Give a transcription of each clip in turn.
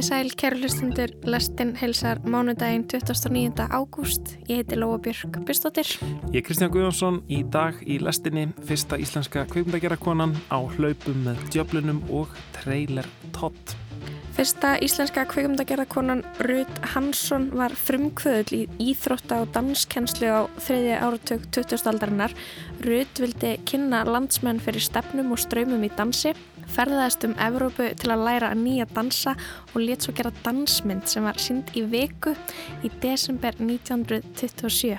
Komið sæl, kæru hlustundur, lestinn heilsar mánudaginn 29. ágúst. Ég heiti Lóa Björk Björnstóttir. Ég er Kristján Guðjónsson í dag í lestinni fyrsta íslenska kveikmyndagjarakonan á hlaupum með djöflunum og trailer tott. Fyrsta íslenska kveikmyndagjarakonan Rud Hansson var frumkvöðul í íþrótta og danskenslu á þriðja áratug 20. aldarinnar. Rud vildi kynna landsmenn fyrir stefnum og ströymum í dansi ferðaðist um Evrópu til að læra að nýja dansa og let svo gera dansmynd sem var synd í viku í desember 1927.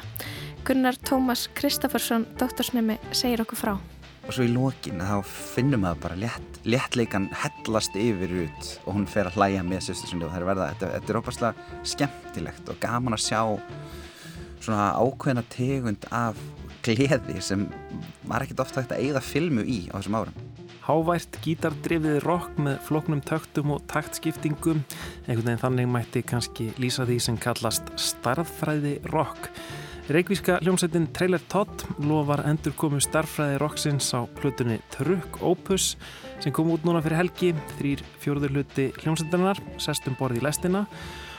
Gunnar Tómas Kristoffersson, doktorsnemi, segir okkur frá. Og svo í lókin þá finnum við bara létt, léttleikan hellast yfir út og hún fer að hlæja með sýstursunni og það er verða, þetta, þetta er óbærslega skemmtilegt og gaman að sjá svona ákveðna tegund af gleði sem var ekkert ofta hægt að eigða filmu í á þessum árum. Hávært gítardrifið rock með floknum töktum og taktskiptingum. Einhvern veginn þannig mætti kannski lýsa því sem kallast starffræði rock. Reykvíska hljómsveitin Trailer Todd lofar endur komu starffræði rocksins á plutunni Truk Opus sem kom út núna fyrir helgi, þrýr fjörður hluti hljómsveitinar, sestum borði í lestina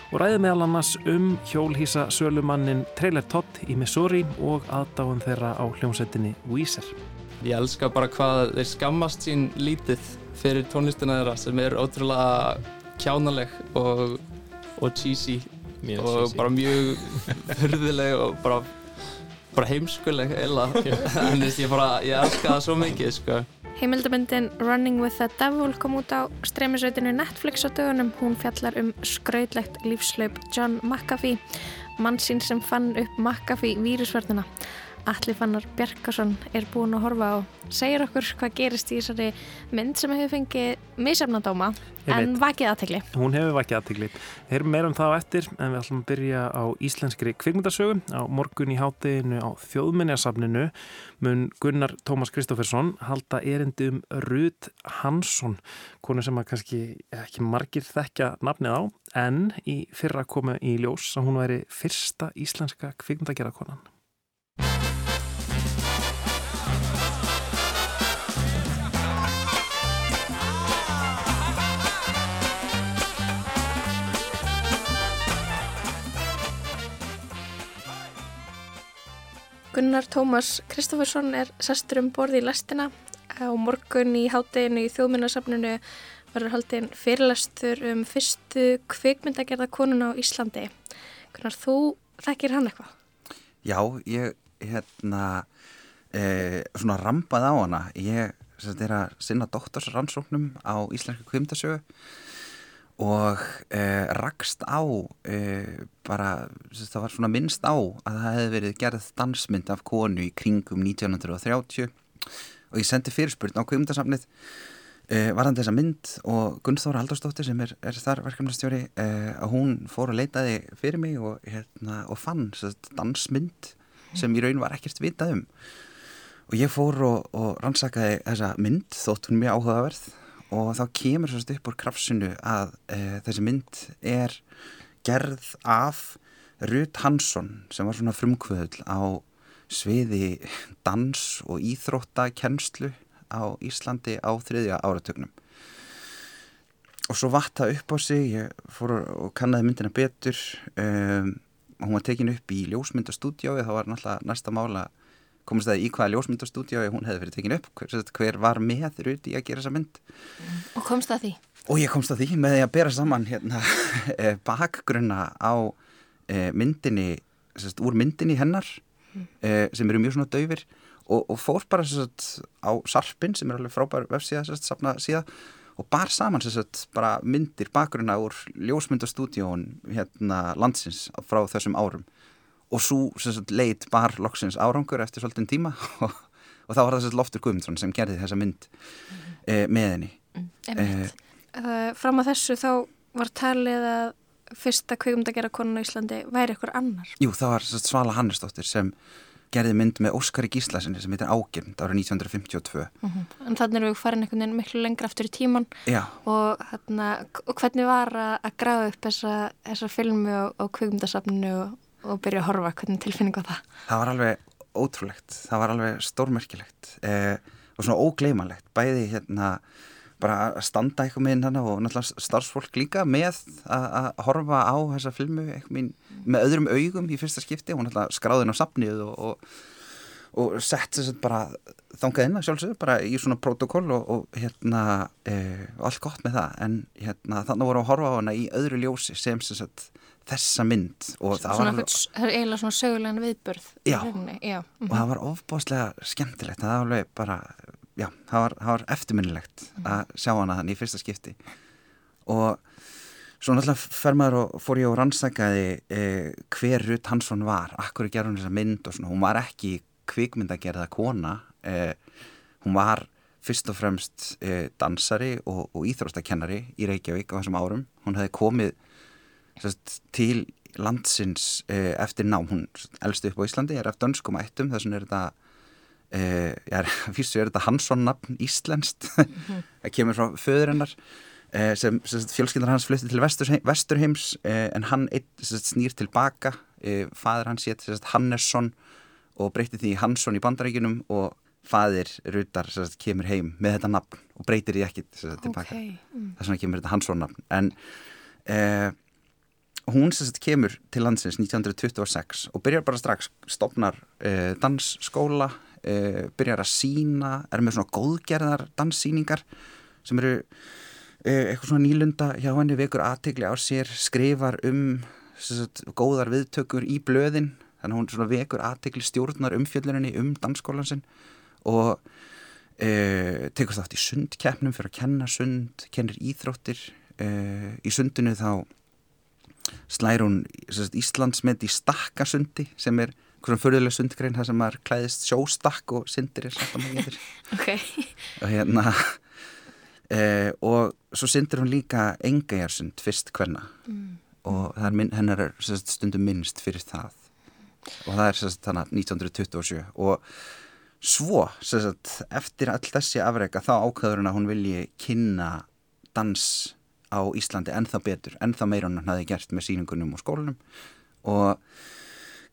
og ræði meðal annars um hjólhísa sölumannin Trailer Todd í Missouri og aðdáðan þeirra á hljómsveitinni Weezer. Ég elska bara hvað þeir skammast sín lítið fyrir tónlistina þeirra sem er ótrúlega kjánaleg og, og cheesy mjög og cheesy. bara mjög hurðileg og bara, bara heimskuleg eila en ég, bara, ég elska það svo mikið sko. Heimildabindin Running with the Devil kom út á streymisveitinu Netflix á dögunum. Hún fjallar um skrautlegt lífslaup John McAfee, mann sín sem fann upp McAfee vírusverðina. Alli Fannar Bjarkarsson er búin að horfa og segir okkur hvað gerist í þessari mynd sem hefur fengið misjafnadóma en vakið aðtegli. Hún hefur vakið aðtegli. Heyrum meirum það á eftir en við ætlum að byrja á íslenskri kvikmyndasögu á morgun í hátteginu á þjóðminniasafninu mun Gunnar Tómas Kristófersson halda erindi um Rud Hansson konu sem að kannski ekki margir þekkja nafnið á en í fyrra komu í ljós að hún væri fyrsta íslenska kvikmyndagerðarkonan. Gunnar Tómas Kristófersson er sestur um borði í lestina á morgun í hátteginu í þjóðminnarsafnunu verður haldinn fyrirlestur um fyrstu kvikmyndagerða konuna á Íslandi. Gunnar, þú þekkir hann eitthvað? Já, ég hérna eh, svona rampað á hana. Ég er að sinna doktorsrannsóknum á Íslenski kvikmyndasögu og eh, rakst á eh, bara, það var svona minnst á að það hefði verið gerð dansmynd af konu í kringum 1930 og ég sendi fyrirspurn á kvimdasamnið eh, varðan þessa mynd og Gunnþóra Haldarsdóttir sem er, er þar verkefnastjóri eh, að hún fór að leitaði fyrir mig og, hérna, og fann sagt, dansmynd sem í raun var ekkert vitað um. Og ég fór og, og rannsakaði þessa mynd þótt hún mjög áhugaverð og þá kemur svolítið upp úr krafsinu að e, þessi mynd er gerð af Rut Hansson sem var svona frumkvöðl á sviði dans og íþróttakennslu á Íslandi á þriðja áratögnum og svo vatt það upp á sig ég fór og kannaði myndina betur um, hún var tekin upp í ljósmyndastúdjói það var náttúrulega næsta mála komist það í hvaða ljósmyndastúdíu hún hefði verið tekin upp, hver, hver var með Rudi að gera þessa mynd? Og komst það því? Og ég komst það því með því að bera saman hérna, eh, bakgrunna á e, myndinni sérst, úr myndinni hennar mm. e, sem eru mjög svona döfir og, og fór bara sérst, á Sarpin sem er alveg frábær vefsíða síða og bar saman sérst, bara myndir bakgrunna úr ljósmyndastúdíun hérna, landsins frá þessum árum og svo leit bar loksins árangur eftir svolítinn tíma. Og, og þá var það Loftur Guðmundsson sem gerði þessa mynd mm -hmm. e, með henni. Mm, e, Fram á þessu þá var talið að fyrsta kveikmyndagera konun á Íslandi væri ykkur annar. Jú, það var Svala Hannesdóttir sem gerði mynd með Óskari Gíslasinni sem heitir Ágirnd árið 1952 mm -hmm. En þannig erum við farin einhvern veginn miklu lengra aftur í tíman og, hérna, og hvernig var að, að grafa upp þessa, þessa filmu á, á kveikmyndasafninu og og byrja að horfa, hvernig tilfinning var það? Það var alveg ótrúlegt, það var alveg stórmerkilegt eh, og svona ógleimalegt, bæði hérna bara að standa eitthvað með hann og náttúrulega starfsfólk líka með að horfa á þessa filmu með öðrum augum í fyrsta skipti og náttúrulega skráðin á sapnið og, og, og sett þess að bara þangað inn að sjálfsögðu bara í svona protokoll og, og hérna e, og allt gott með það en hérna þannig voru að horfa á hana í öðru ljósi sem þess að þessa mynd og það svona var það er eiginlega svona sögulegan viðbörð já, já. og það var ofbáslega skemmtilegt það var alveg bara já, það var, var eftirminnilegt mm. að sjá hana þannig í fyrsta skipti. Og svo náttúrulega fer maður og fór ég og rannsakaði eh, hver Rutt Hansson var. Akkur í gerðunum þessa mynd og svona. Hún var ekki kvikmyndagerða kona eh, hún var fyrst og fremst eh, dansari og, og íþróstakennari í Reykjavík á þessum árum. Hún hefði komið sest, til landsins eh, eftir nám hún elsti upp á Íslandi, er eftir önskum ættum þess vegna er þetta Uh, já, fyrstu er þetta Hansson nafn Íslenskt mhm. það kemur frá föðurinnar uh, sem, sem fjölskyldar hans flutti til Vesturheims, Vesturheims uh, en hann eitt, sem, snýr tilbaka fadur hans hétt Hannesson og breytti því Hansson í bandaríkunum og fadir Rutar sem, kemur heim með þetta nafn og breytir því ekki tilbaka okay. mm. þess vegna kemur þetta Hansson nafn en hún sem kemur til landsins 1926 og byrjar bara strax stopnar dansskóla uh, byrjar að sína, er með svona góðgerðar danssýningar sem eru uh, eitthvað svona nýlunda hjá henni vekur aðtegli á sér, skrifar um sagt, góðar viðtökur í blöðin, þannig að hún svona vekur aðtegli stjórnar umfjöldurinni um dansskólansinn og uh, tekur þátt í sundkeppnum fyrir að kenna sund, kennir íþróttir í sundinu þá slær hún Íslandsmynd í stakkasundi sem er svona förðuleg sundgrein þar sem maður klæðist sjóstakk og syndir er satt á maður okay. og hérna e, og svo syndir hún líka engæjarsund fyrst hverna mm. og minn, hennar er sest, stundum minnst fyrir það og það er sest, þannig 1927 og svo sest, eftir all þessi afreika þá ákvæður hún að hún vilji kynna dans á Íslandi ennþá betur, ennþá meira hann hafði gert með síningunum og skólunum og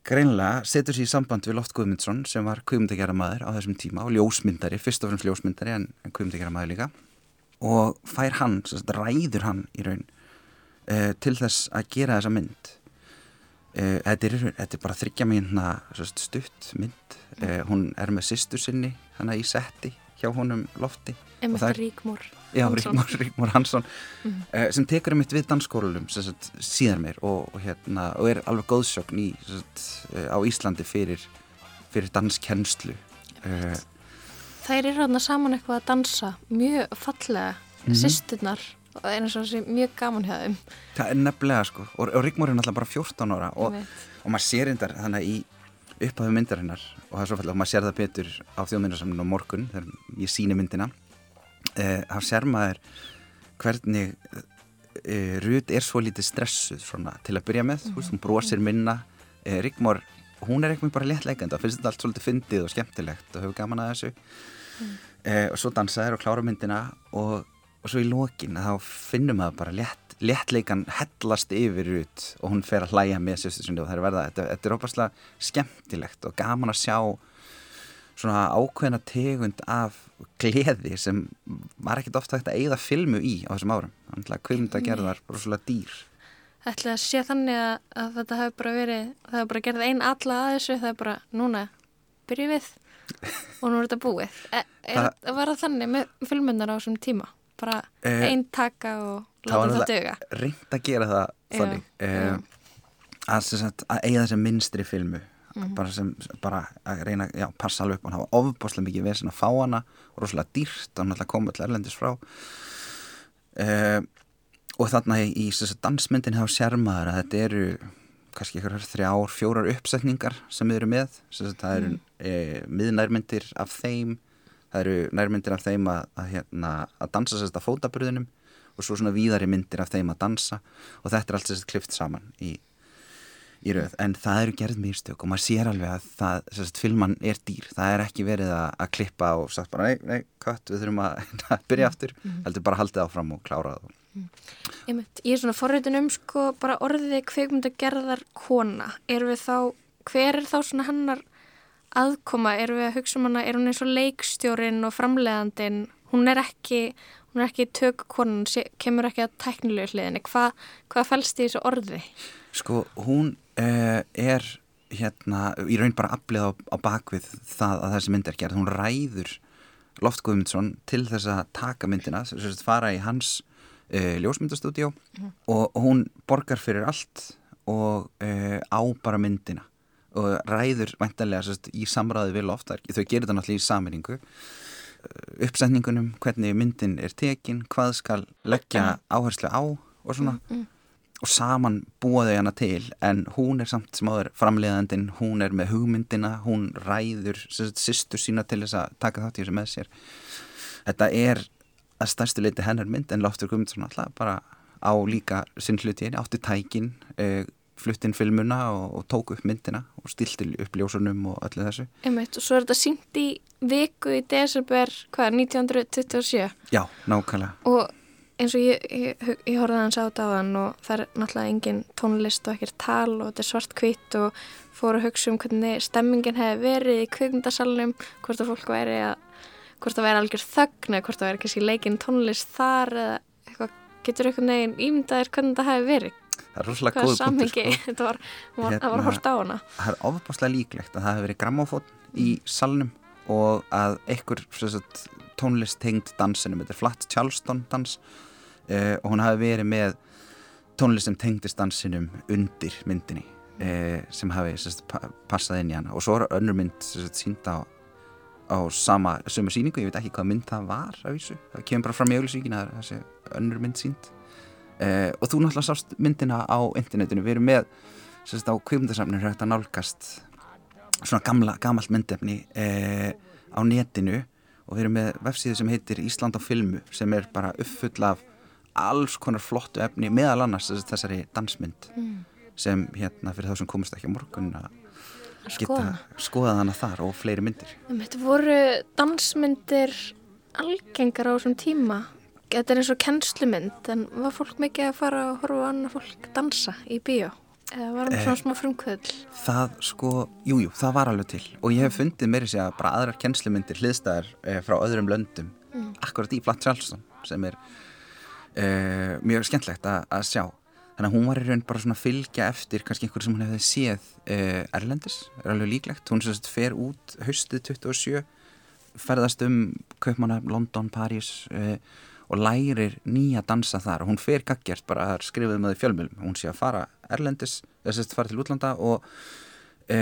greinlega setur sér í samband við Lótt Guðmundsson sem var kvömdagjara maður á þessum tíma og ljósmyndari, fyrst og fremst ljósmyndari en, en kvömdagjara maður líka. Og fær hann, sagt, ræður hann í raun uh, til þess að gera þessa mynd. Uh, þetta, er, þetta er bara þryggja mínna stutt mynd. Uh, hún er með sýstur sinni hann í setti hjá honum Lofti. Emil Ríkmór Já, Ríkmór, Hansson mm -hmm. uh, sem tekur um eitt við dansskólum síðan mér og, og, hérna, og er alveg góðsögn í, sagt, uh, á Íslandi fyrir, fyrir danskennslu uh, Þær eru hérna saman eitthvað að dansa mjög fallega, mm -hmm. sýsturnar og það er eins og þessi mjög gaman hjá þeim. Það er nefnilega sko og, og Ríkmór er náttúrulega bara 14 ára og maður sér eindar þannig í upphafðu myndarinnar og það er svo fallið og maður sér það betur á þjóðmyndarsamlinu á morgun þegar ég síni myndina eh, þá sér maður hvernig eh, Rúd er svo lítið stressuð svona, til að byrja með, mm -hmm. hún brosir minna eh, Rigmor, hún er eitthvað bara léttleikand og finnst þetta allt svolítið fyndið og skemmtilegt og hefur gaman að þessu mm. og svo dansa þér og klára myndina og, og svo í lókin þá finnum maður bara létt léttleikan hellast yfir út og hún fer að hlæja með sérstuðsyndu og það er verða, þetta, þetta er óbærslega skemmtilegt og gaman að sjá svona ákveðna tegund af gleði sem var ekkert ofta hægt að eigða filmu í á þessum árum. Þannig að kvimdagerðar var rosalega dýr. Ætla að sé þannig að, að þetta hefur bara verið, það hefur bara gerðið einn alla að þessu, það er bara núna byrjuð við. Og nú er þetta búið. E, er, það, Var það þannig með filmunar á þessum tíma? Bara eh, einn taka og það döga reynd að gera það þannig um, að, að eiga þessi minnstri filmu mm -hmm. bara, sem, bara að reyna að passa alveg upp og hafa ofbáslega mikið vesen að fá hana rosalega dýrt og náttúrulega koma til erlendis frá. Um, og þarna í, í dansmyndin hafa sérmaður að þetta eru kannski ykkur þrjár, fjórar uppsetningar sem við erum með. Það eru mm. e, miðnærmyndir af þeim. Það eru nærmyndir af þeim að, að, hérna, að dansa sérst að fótaburðinum og svo svona víðari myndir af þeim að dansa og þetta er allt sérst klift saman í, í rauð, en það eru gerð mýrstök og maður sér alveg að það, sérst, filman er dýr, það er ekki verið að, að klippa og sagt bara, nei, nei, kött, við þurfum að byrja aftur, mm. -hmm. heldur bara haldið áfram og klára það mm. Ég, ég er svona forritin um sko bara orðið kveikmyndagerðar kona, er við þá hver er þá svona hannar aðkoma, er við að hugsa um hana, er hún eins og leikstjórin og framleiðandin hún er ekki, hún er ekki tökukonun, kemur ekki að teknilegu hliðinni. Hva, hvað fælst í þessu orði? Sko, hún uh, er hérna, í raun bara aflið á, á bakvið það að þessi mynd er gerð. Hún ræður Loft Guðmundsson til þess að taka myndina, þess að fara í hans uh, ljósmyndastúdjó mm. og, og hún borgar fyrir allt og uh, á bara myndina og ræður væntanlega í samræði við Loft, þau gerir það náttúrulega í saminningu uppsetningunum, hvernig myndin er tekin, hvað skal leggja áherslu á og svona mm, mm. og saman búa þau hana til en hún er samt sem áður framleiðandin, hún er með hugmyndina, hún ræður sýstur sína til þess að taka þátt í þessu með sér. Þetta er að stærstu leiti hennar mynd en Loftur Guðmundsson alltaf bara á líka sinn hluti, átti tækin, uh, fluttinn filmuna og, og tók upp myndina og stilti upp ljósunum og öllu þessu. Einmitt, og svo er þetta syngt í viku í desember, hvað er, 1927? Já, nákvæmlega. Og eins og ég, ég, ég, horfði hans átt á þann og það er náttúrulega engin tónlist og ekkert tal og þetta er svart kvitt og fóru að hugsa um hvernig stemmingin hefði verið í kvikmyndasalunum, hvort að fólk væri að, hvort að væri algjör þögn eða hvort að væri kannski leikin tónlist þar eða eitthvað, getur einhvern veginn ímyndaðir hvernig það hefði verið? Það er rosalega góð punktur sko. þetta var, var, hérna, var hort á hana? það er ofbáslega líklegt að það hefði verið grammofón í salnum og að einhver sagt, tónlist tengd dansinum, þetta er Flat Charleston dans eh, og hún hafi verið með tónlist sem tengdist dansinum undir myndinni eh, sem hafi sagt, passað inn í hana. Og svo er önnur mynd sínd á, á sama sömu síningu, ég veit ekki hvað mynd það var af þessu, það kemur bara fram í auðvilsvíkina þessi önnur mynd sínd Uh, og þú náttúrulega sást myndina á internetinu, við erum með sérst á kvimdasamnir hægt að nálgast svona gamla, gamalt myndefni uh, á netinu. Og við erum með vefsíðu sem heitir Ísland á filmu sem er bara uppfull af alls konar flottu efni meðal annars þessari dansmynd mm. sem hérna fyrir þá sem komast ekki á morgun að geta skoðað hana þar og fleiri myndir. Þetta voru dansmyndir algengar á þessum tíma Þetta er eins og kennslumynd en var fólk mikið að fara og horfa á annar fólk dansa í bíó? Eða var það eh, svona smá frumkvöld? Það sko, jújú, jú, það var alveg til og ég hef fundið í sig að bara aðrar kennslumyndir hliðstæðar eh, frá öðrum löndum mm. akkurat í Flatt Sjálfsson sem er eh, mjög skemmtlegt að sjá þannig að hún var í raun bara svona að fylgja eftir kannski einhver sem hún hefði séð eh, Erlendis, er alveg líklegt hún sérst fer út haustið 27 ferðast um Kaupmanna, London, París og eh, og lærir nýja dansa þar. Og hún fer gaggjart bara að skrifa það í fjölmjölum hún sé að fara erlendis þess að fara til útlanda og e,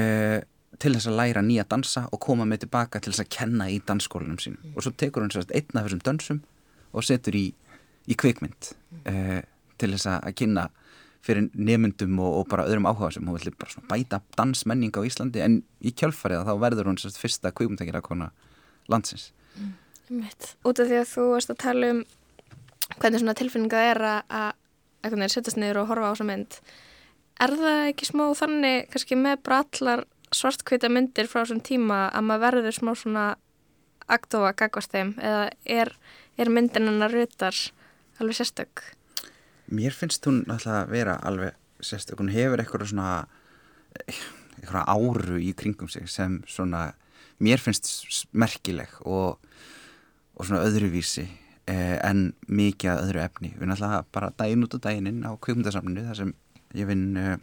til þess að læra nýja dansa og koma með tilbaka til þess að kenna í dansskólanum sín mm. og svo tekur hún sérst einn af þessum dansum og setur í, í kvikmynd e, til þess að kynna fyrir nefndum og, og bara öðrum áhuga sem hún vil bara bæta dansmenning á Íslandi en í kjálfarið þá verður hún sérst fyrsta kvikmyndakera kona landsins. Mm. Út af því að þú varst að tala um hvernig svona tilfinninga er að eitthvað setjast niður og horfa á þessa mynd. Er það ekki smá þannig kannski með bara allar svartkvita myndir frá þessum tíma að maður verður smá svona aktofa gagvast þeim? Eða er, er myndin hennar rutar alveg sérstök? Mér finnst hún alltaf að vera alveg sérstök, hún hefur eitthvað svona eitthvað áru í kringum sig sem svona mér finnst merkileg og, og svona öðruvísi en mikið að öðru efni. Við alltaf bara daginn út á daginn á kvíkmyndasamlinu þar sem ég finn uh,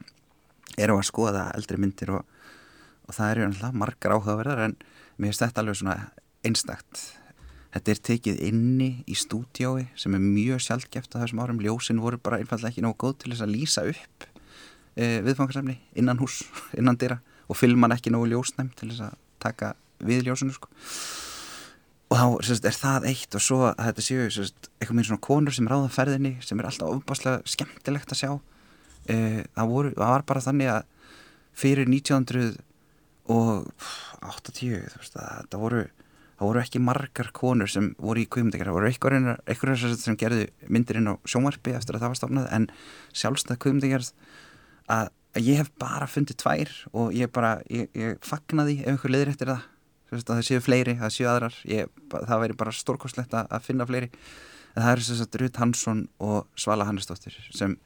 er á að skoða eldri myndir og, og það eru alltaf margar áhugaverðar en mér finnst þetta alveg svona einstakt. Þetta er tekið inni í stúdiói sem er mjög sjálfgeft á þessum árum. Ljósin voru bara einfallega ekki nógu góð til þess að lýsa upp uh, viðfangarsamni innan hús, innan dýra og filman ekki nógu ljósnæm til þess að taka við ljósinu sko og þá sérst, er það eitt og svo að þetta séu sérst, eitthvað með svona konur sem ráða ferðinni sem er alltaf ofbáslega skemmtilegt að sjá. E, það, voru, það var bara þannig að fyrir 1980 veist, það voru það voru ekki margar konur sem voru í kvömyndekar, það voru einhverjar sem gerði myndir inn á sjónvarpi eftir að það var stofnað en sjálfstæð kvömyndekar að, að ég hef bara fundið tvær og ég bara, ég, ég fagnaði ef einhver leðir eftir það það séu fleiri, það séu aðrar. Ég, það væri bara stórkostlegt að finna fleiri. En það eru þess að Rutt Hansson og Svala Hannesdóttir sem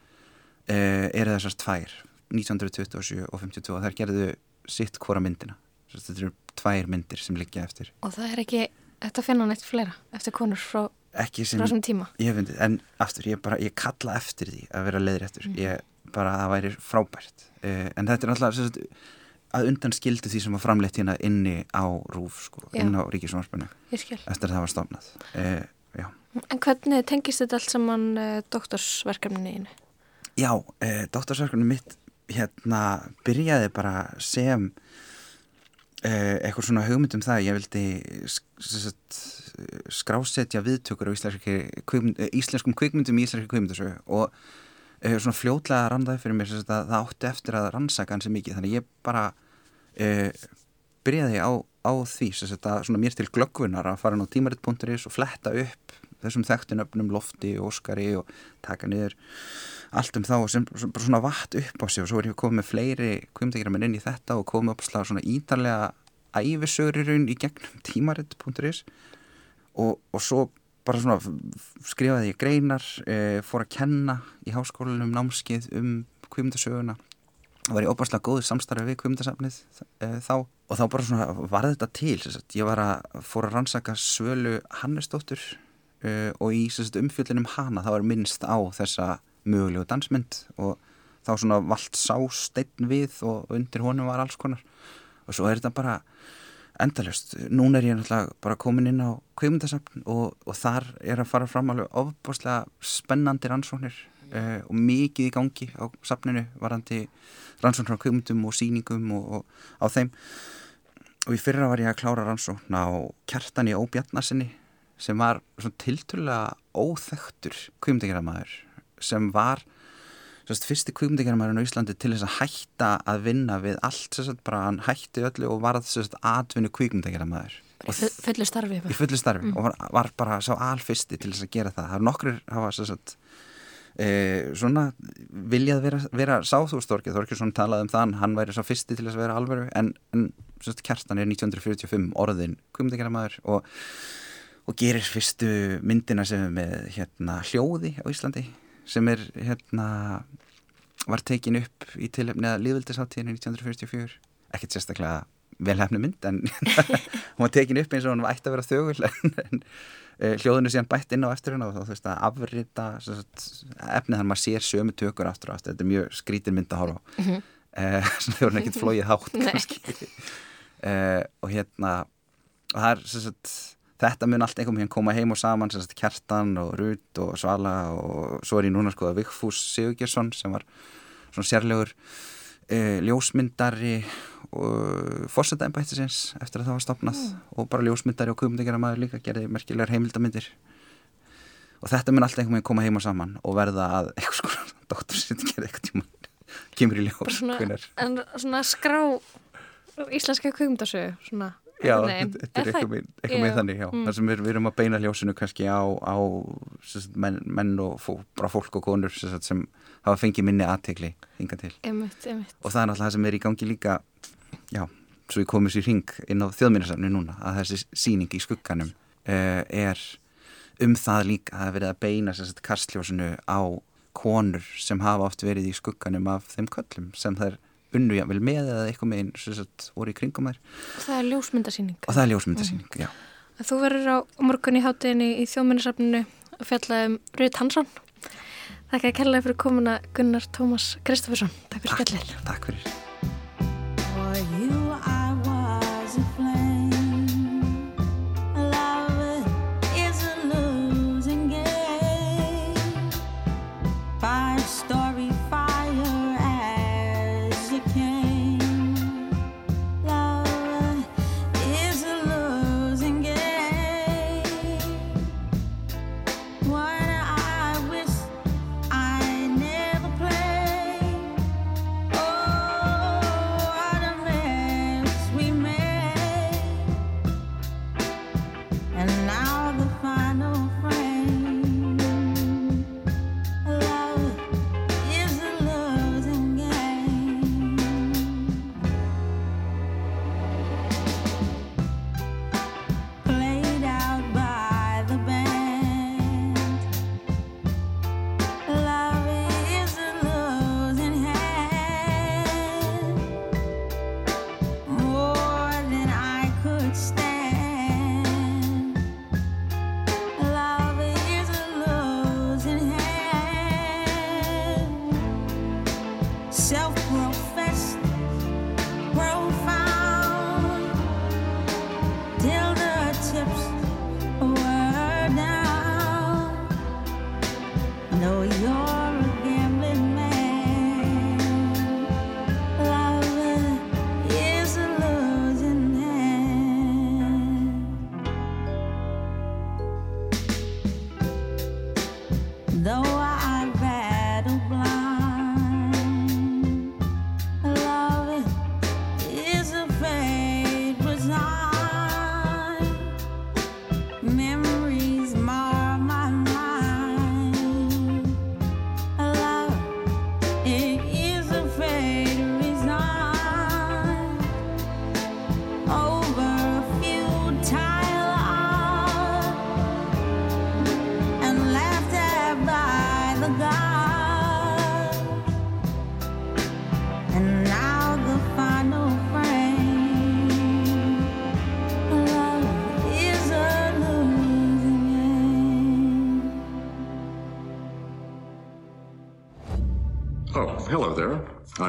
eh, eru þessar tvær 1927 og 52 og þær gerðu sitt hvora myndina. Þetta eru tvær myndir sem liggja eftir. Og það er ekki, þetta finna nætt flera eftir konur frá þessum tíma? Ég fyndi, en aftur, ég bara, ég kalla eftir því að vera leiðréttur, Mm. ég bara, það væri frábært, uh, en þetta er alltaf sem sagt, að undan skildu því sem var framleitt hérna inni á RÚF sko, inn á skil. Eftir að það var stofnað. Já, En hvernig tengist þetta allt saman uh, doktorsverkefninu einu? já uh, doktorsverkunum mitt hérna byrjaði bara sem uh, eitthvað svona hugmyndum það, ég vildi sagt, skrásetja viðtökur á eh, íslenskum kvikmyndum í íslenski kvikmyndasögu og svona fljótlega randaði fyrir mér sem sagt, að það átti eftir að rannsaka hansi mikið. Þannig ég bara uh, byrjaði á, á því að mér til glöggvunar að fara ná tímarit.is og fletta upp þessum þekktunöfnum lofti og óskari og taka niður allt um þá og sem bara svona vatt upp á sig. Og svo er ég komið með fleiri kvimdegiramenn inn í þetta og komið upp svona ítarlega æfisögur í gegnum tímarit.is og, og svo bara svona skrifaði ég greinar e, fór að kenna í háskólanum námskið um kvimdasöguna var ég óbærslega góður samstarfi við kvimdasafnið e, þá. Og þá bara svona var þetta til sagt. ég var að fór að rannsaka Svölu Hannesdóttur uh, og í sagt, umfjöldunum hana það var minnst á þessa mögulegu dansmynd. Og þá svona vald sá steinn við og undir honum var alls konar. Og svo er þetta bara endalust. Núna er ég náttúrulega bara komin inn á kveimundasafn og, og þar er að fara fram alveg ofbúslega spennandi rannsóknir uh, og mikið í gangi á safninu varandi rannsóknir á kveimundum og sýningum og, og á þeim og í fyrra var ég að klára rannsókn á kjartan í óbjarnasinni sem var svona tilturlega óþektur kvimdagerðamæður sem var sérst, fyrsti kvimdagerðamæðurinn á Íslandi til þess að hætta að vinna við allt sérst, bara hann hætti öllu og varð sérst, atvinnu kvimdagerðamæður Í fu- fullu starfi í fullu starfi og var, var bara sá alfyrsti til þess að gera það. Það er nokkur hafa sérst, e, svona viljað vera, vera sáþúrstorkið Þorkjörnsson talaði um það hann væri sá fyrsti til þess að vera alvöru en, en sérst, kerstan er 1945 orðin kvimdagerðamæður og og gerir fyrstu myndina sem er með hérna, hljóði á Íslandi sem er hérna var tekin upp í tilefni að líðvildisáttíðinu 1944 ekkert sérstaklega velhæfni mynd en hún var tekin upp eins og hún var ætti að vera þögul en, uh, hljóðinu síðan bætt inn á eftir hennar og þá þú veist að afrita efnið að maður sér sömu tökur aftur og aftur, þetta er mjög skrítin mynd að horfa á. Mhm. uh, þegar hún ekkert flóið hátt uh, og hérna og það er sagt þetta mun allt einhvern veginn koma heim og saman sem sagt Kjartan og Rut og Svala og svo er ég núna sko að Vigfús Sigurgjersson sem var svona sérlegur uh, ljósmyndari og fórsetæmbættisins eftir að það var stopnað og bara ljósmyndari og kumundegjara maður líka gerði merkilegar heimildamindir og þetta mun allt einhvern veginn koma heim og saman og verða að eitthvað sko sitt gerði eitthvað tíma kemur í ljós svona, en svona skrá íslenska kveikmyndasögu svona Já, þetta er það- eitthvað með, þannig, já. mm. þar sem við, við erum að beina ljósinu kannski á, á sagt, menn, menn og fó, bara fólk og konur sem, sagt, sem hafa fengið minni aðtegli hinga til. Einmitt, einmitt. Og það er náttúrulega það sem er í gangi líka, já, svo ég komið sér hring inn á þjóðminnarsafni núna, að þessi síning í skugganum uh, er um það líka að það er verið að beina sagt, kastljósinu á konur sem hafa oft verið í skugganum af þeim köllum sem þær unnu jafnvel með eða eitthvað sem sagt, voru í kringum þær Og það er ljósmyndasýning. og það er ljósmyndasýning, já. Þú verður á morgun í hátíðinni í þjóðminnarsafninu að fjalla um Rut Hansson. Þakka kærlega fyrir komuna Gunnar Tómas Kristoffersson. Takk fyrir spjallið. Takk fyrir.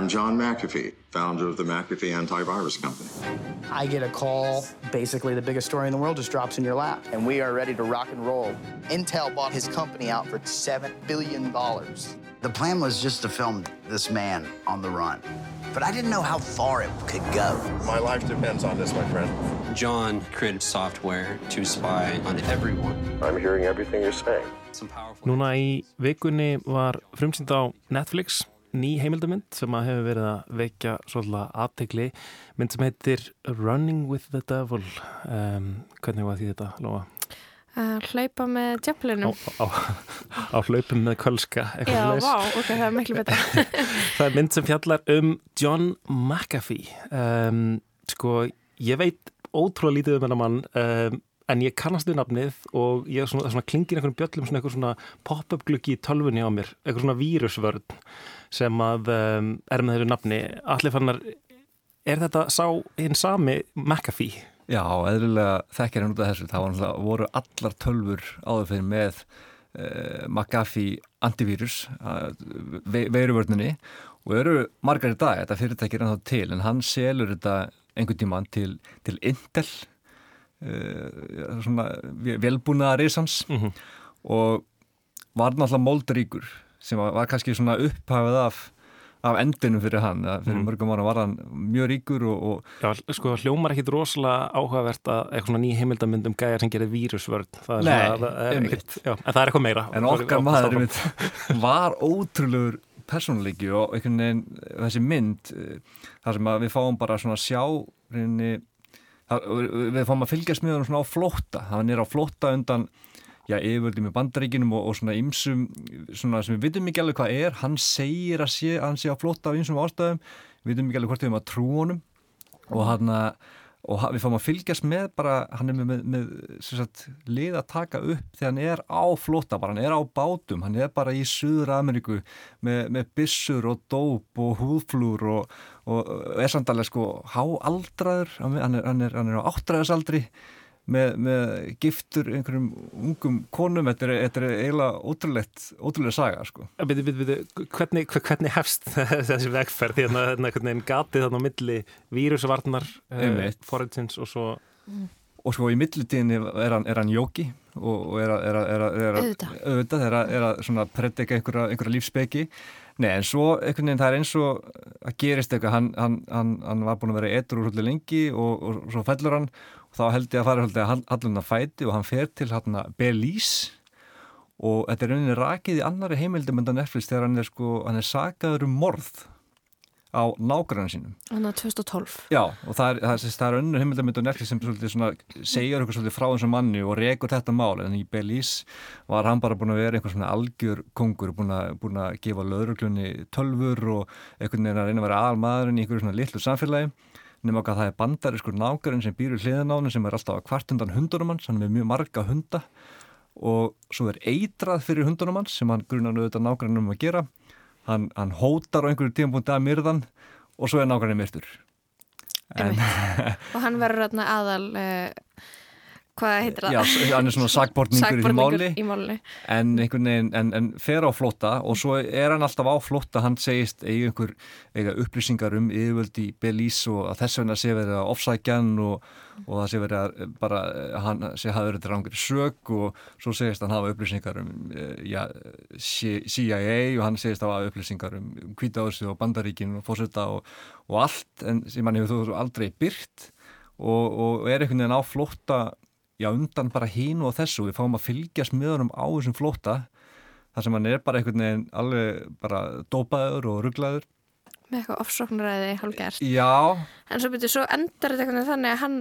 John McAfee, founder of the McAfee Antivirus Company. I get a call. Basically, the biggest story in the world just drops in your lap, and we are ready to rock and roll. Intel bought his company out for $7 billion. The plan was just to film this man on the run, but I didn't know how far it could go. My life depends on this, my friend. John created software to spy on everyone. I'm hearing everything you're saying. Some powerful. Núna í vikunni var frumsýnd á Netflix ný heimildamynd sem að hefur verið að vekja svolítið aðtegli mynd sem heitir Running with the Devil um, hvernig var því þetta Lóa? Að hlaupa með Á, djöflunum. á, á hlaupum með kölska Já, svoleiðis. vá, ok, það er miklu betra. Það er mynd sem fjallar um John McAfee um, sko, ég veit ótrúlega lítið um hennar mann um, en ég kannast við nafnið og ég svona, svona klingir einhverjum bjöllum svona eitthvað svona pop-up gluggi í tölvunni á mér eitthvað svona vírusvörn sem að um, er með þessu nafni allir fannar, er þetta sá hinn sami McAfee? Já, eðlilega þekkir hann út af þessu. Það var voru allar tölfur áður fyrir með uh, McAfee antivírus, uh, ve veiruvörninni og eru margar í dag, þetta fyrirtæki er ennþá til, en hann selur þetta einhvern tíman til, til Intel, uh, svona velbúnaða reysans Mhm. og var náttúrulega moldaríkur sem var, var kannski svona upphafið af af endinum fyrir hann, fyrir Mhm. mörgum ára var hann mjög ríkur og, og Já, sko, hljómar ekkit rosalega áhugavert að eitthvað svona ný heimildamynd um gæjar sem gerir vírusvörn það Nei, svona, er einmitt. já, en það er eitthvað meira En okkar maður einmitt, var ótrúlegur persónuleiki og einhvern veginn þessi mynd eh, þar sem við fáum bara svona sjá reyni, við fáum að fylgjast með hann svona á flótta. Hann er á flótta undan yfirvöldum í bandaríkinum og, og svona ymsum svona sem við vitum ekki alveg hvað er. Hann segir að sé, hann sé á flótta af ymsum ástæðum, við vitum ekki alveg hvort við erum að trú honum. Og hann að og við fáum að fylgjast með bara hann er með, með, sagt, lið að taka upp þegar hann er á flótta bara hann er á bátum, hann er bara í Suður Ameríku með, með byssur og dóp og húðflúr og, og, og er samt alveg sko háaldraður. Hann er, hann er, hann er á áttræðasaldri með, með giftur einhverjum ungum konum þetta er, þetta er eiginlega ótrúlegt ótrúlega saga sko. Byrju, byrju, byrju, hvernig, hver- hvernig hefst þessi vegferð? Að hérna, hvernig einn gatið þannig á milli vírusvarnar uh, Einmitt. forriðsins og svo og sko í millitíðinni er hann, hann jóki og, og er að, er að, er að, er að Auðvitað. er að, er að svona predika einhverja, einhverja lífsbeki Nei, en svo einhvern veginn það er eins og að gerist eitthvað, hann, hann, hann, hann var búin að vera eitur úr svolítið lengi og, og, svo fellur hann þá held ég að fara svolítið að halluna fæti og hann fer til hann Belize og þetta er rauninni rakið í annari heimildum en Netflix þegar hann er sko, hann er sagaður um morð á nágrann sínum. Þannig að 2012. Já, og það er, það er, það er önnur heimildamind á Netflix sem svolítið svona segjar eitthvað svolítið frá þessum manni og rekur þetta mál. En í Belize var hann bara búin að vera einhver svona algjör kongur búin að, búin að gefa löðruglunni tölfur og einhvern veginn að reyna að vera aðalmaðurinn í einhverju svona litlu samfélagi nema okkar það er bandariskur nákarinn sem býr í hliðanánu sem er alltaf að kvart undan hundunum hans, hann er mjög marga hunda. Og svo er eitrað fyrir hundunum hans sem hann grunar auðvitað nákarinn um að gera. Hann, hann hótar á einhverju tímpúndi að myrðan og svo er nákarinn myrtur. En, og hann verður aðal uh, hvað heitir það? Já, hann er svona sagbortningur í máli. í máli en veginn, en, en fer á flotta og svo er hann alltaf á flotta hann segist eiga einhver eiga upplýsingar um yfirvöld í Belize og að þess vegna sé verið að ofsækjan og, og það sé verið að bara, hann sé hafa verið rangir sög og svo segist hann hafa upplýsingar um eh, já, CIA og hann segist hafa upplýsingar um Kvítaðursi og Bandaríkin og Fósetta og, og allt. En sem hann hefur þú aldrei byrt og, og er einhvern veginn á flotta já undan bara hínu og þessu. Við fáum að fylgjast með honum á þessum flóta þar sem hann er bara einhvern veginn alveg bara dópaður og rugglaður með eitthvað ofsóknaræði hálfgerst já. En svo byrju, svo endar þetta veginn þannig að hann,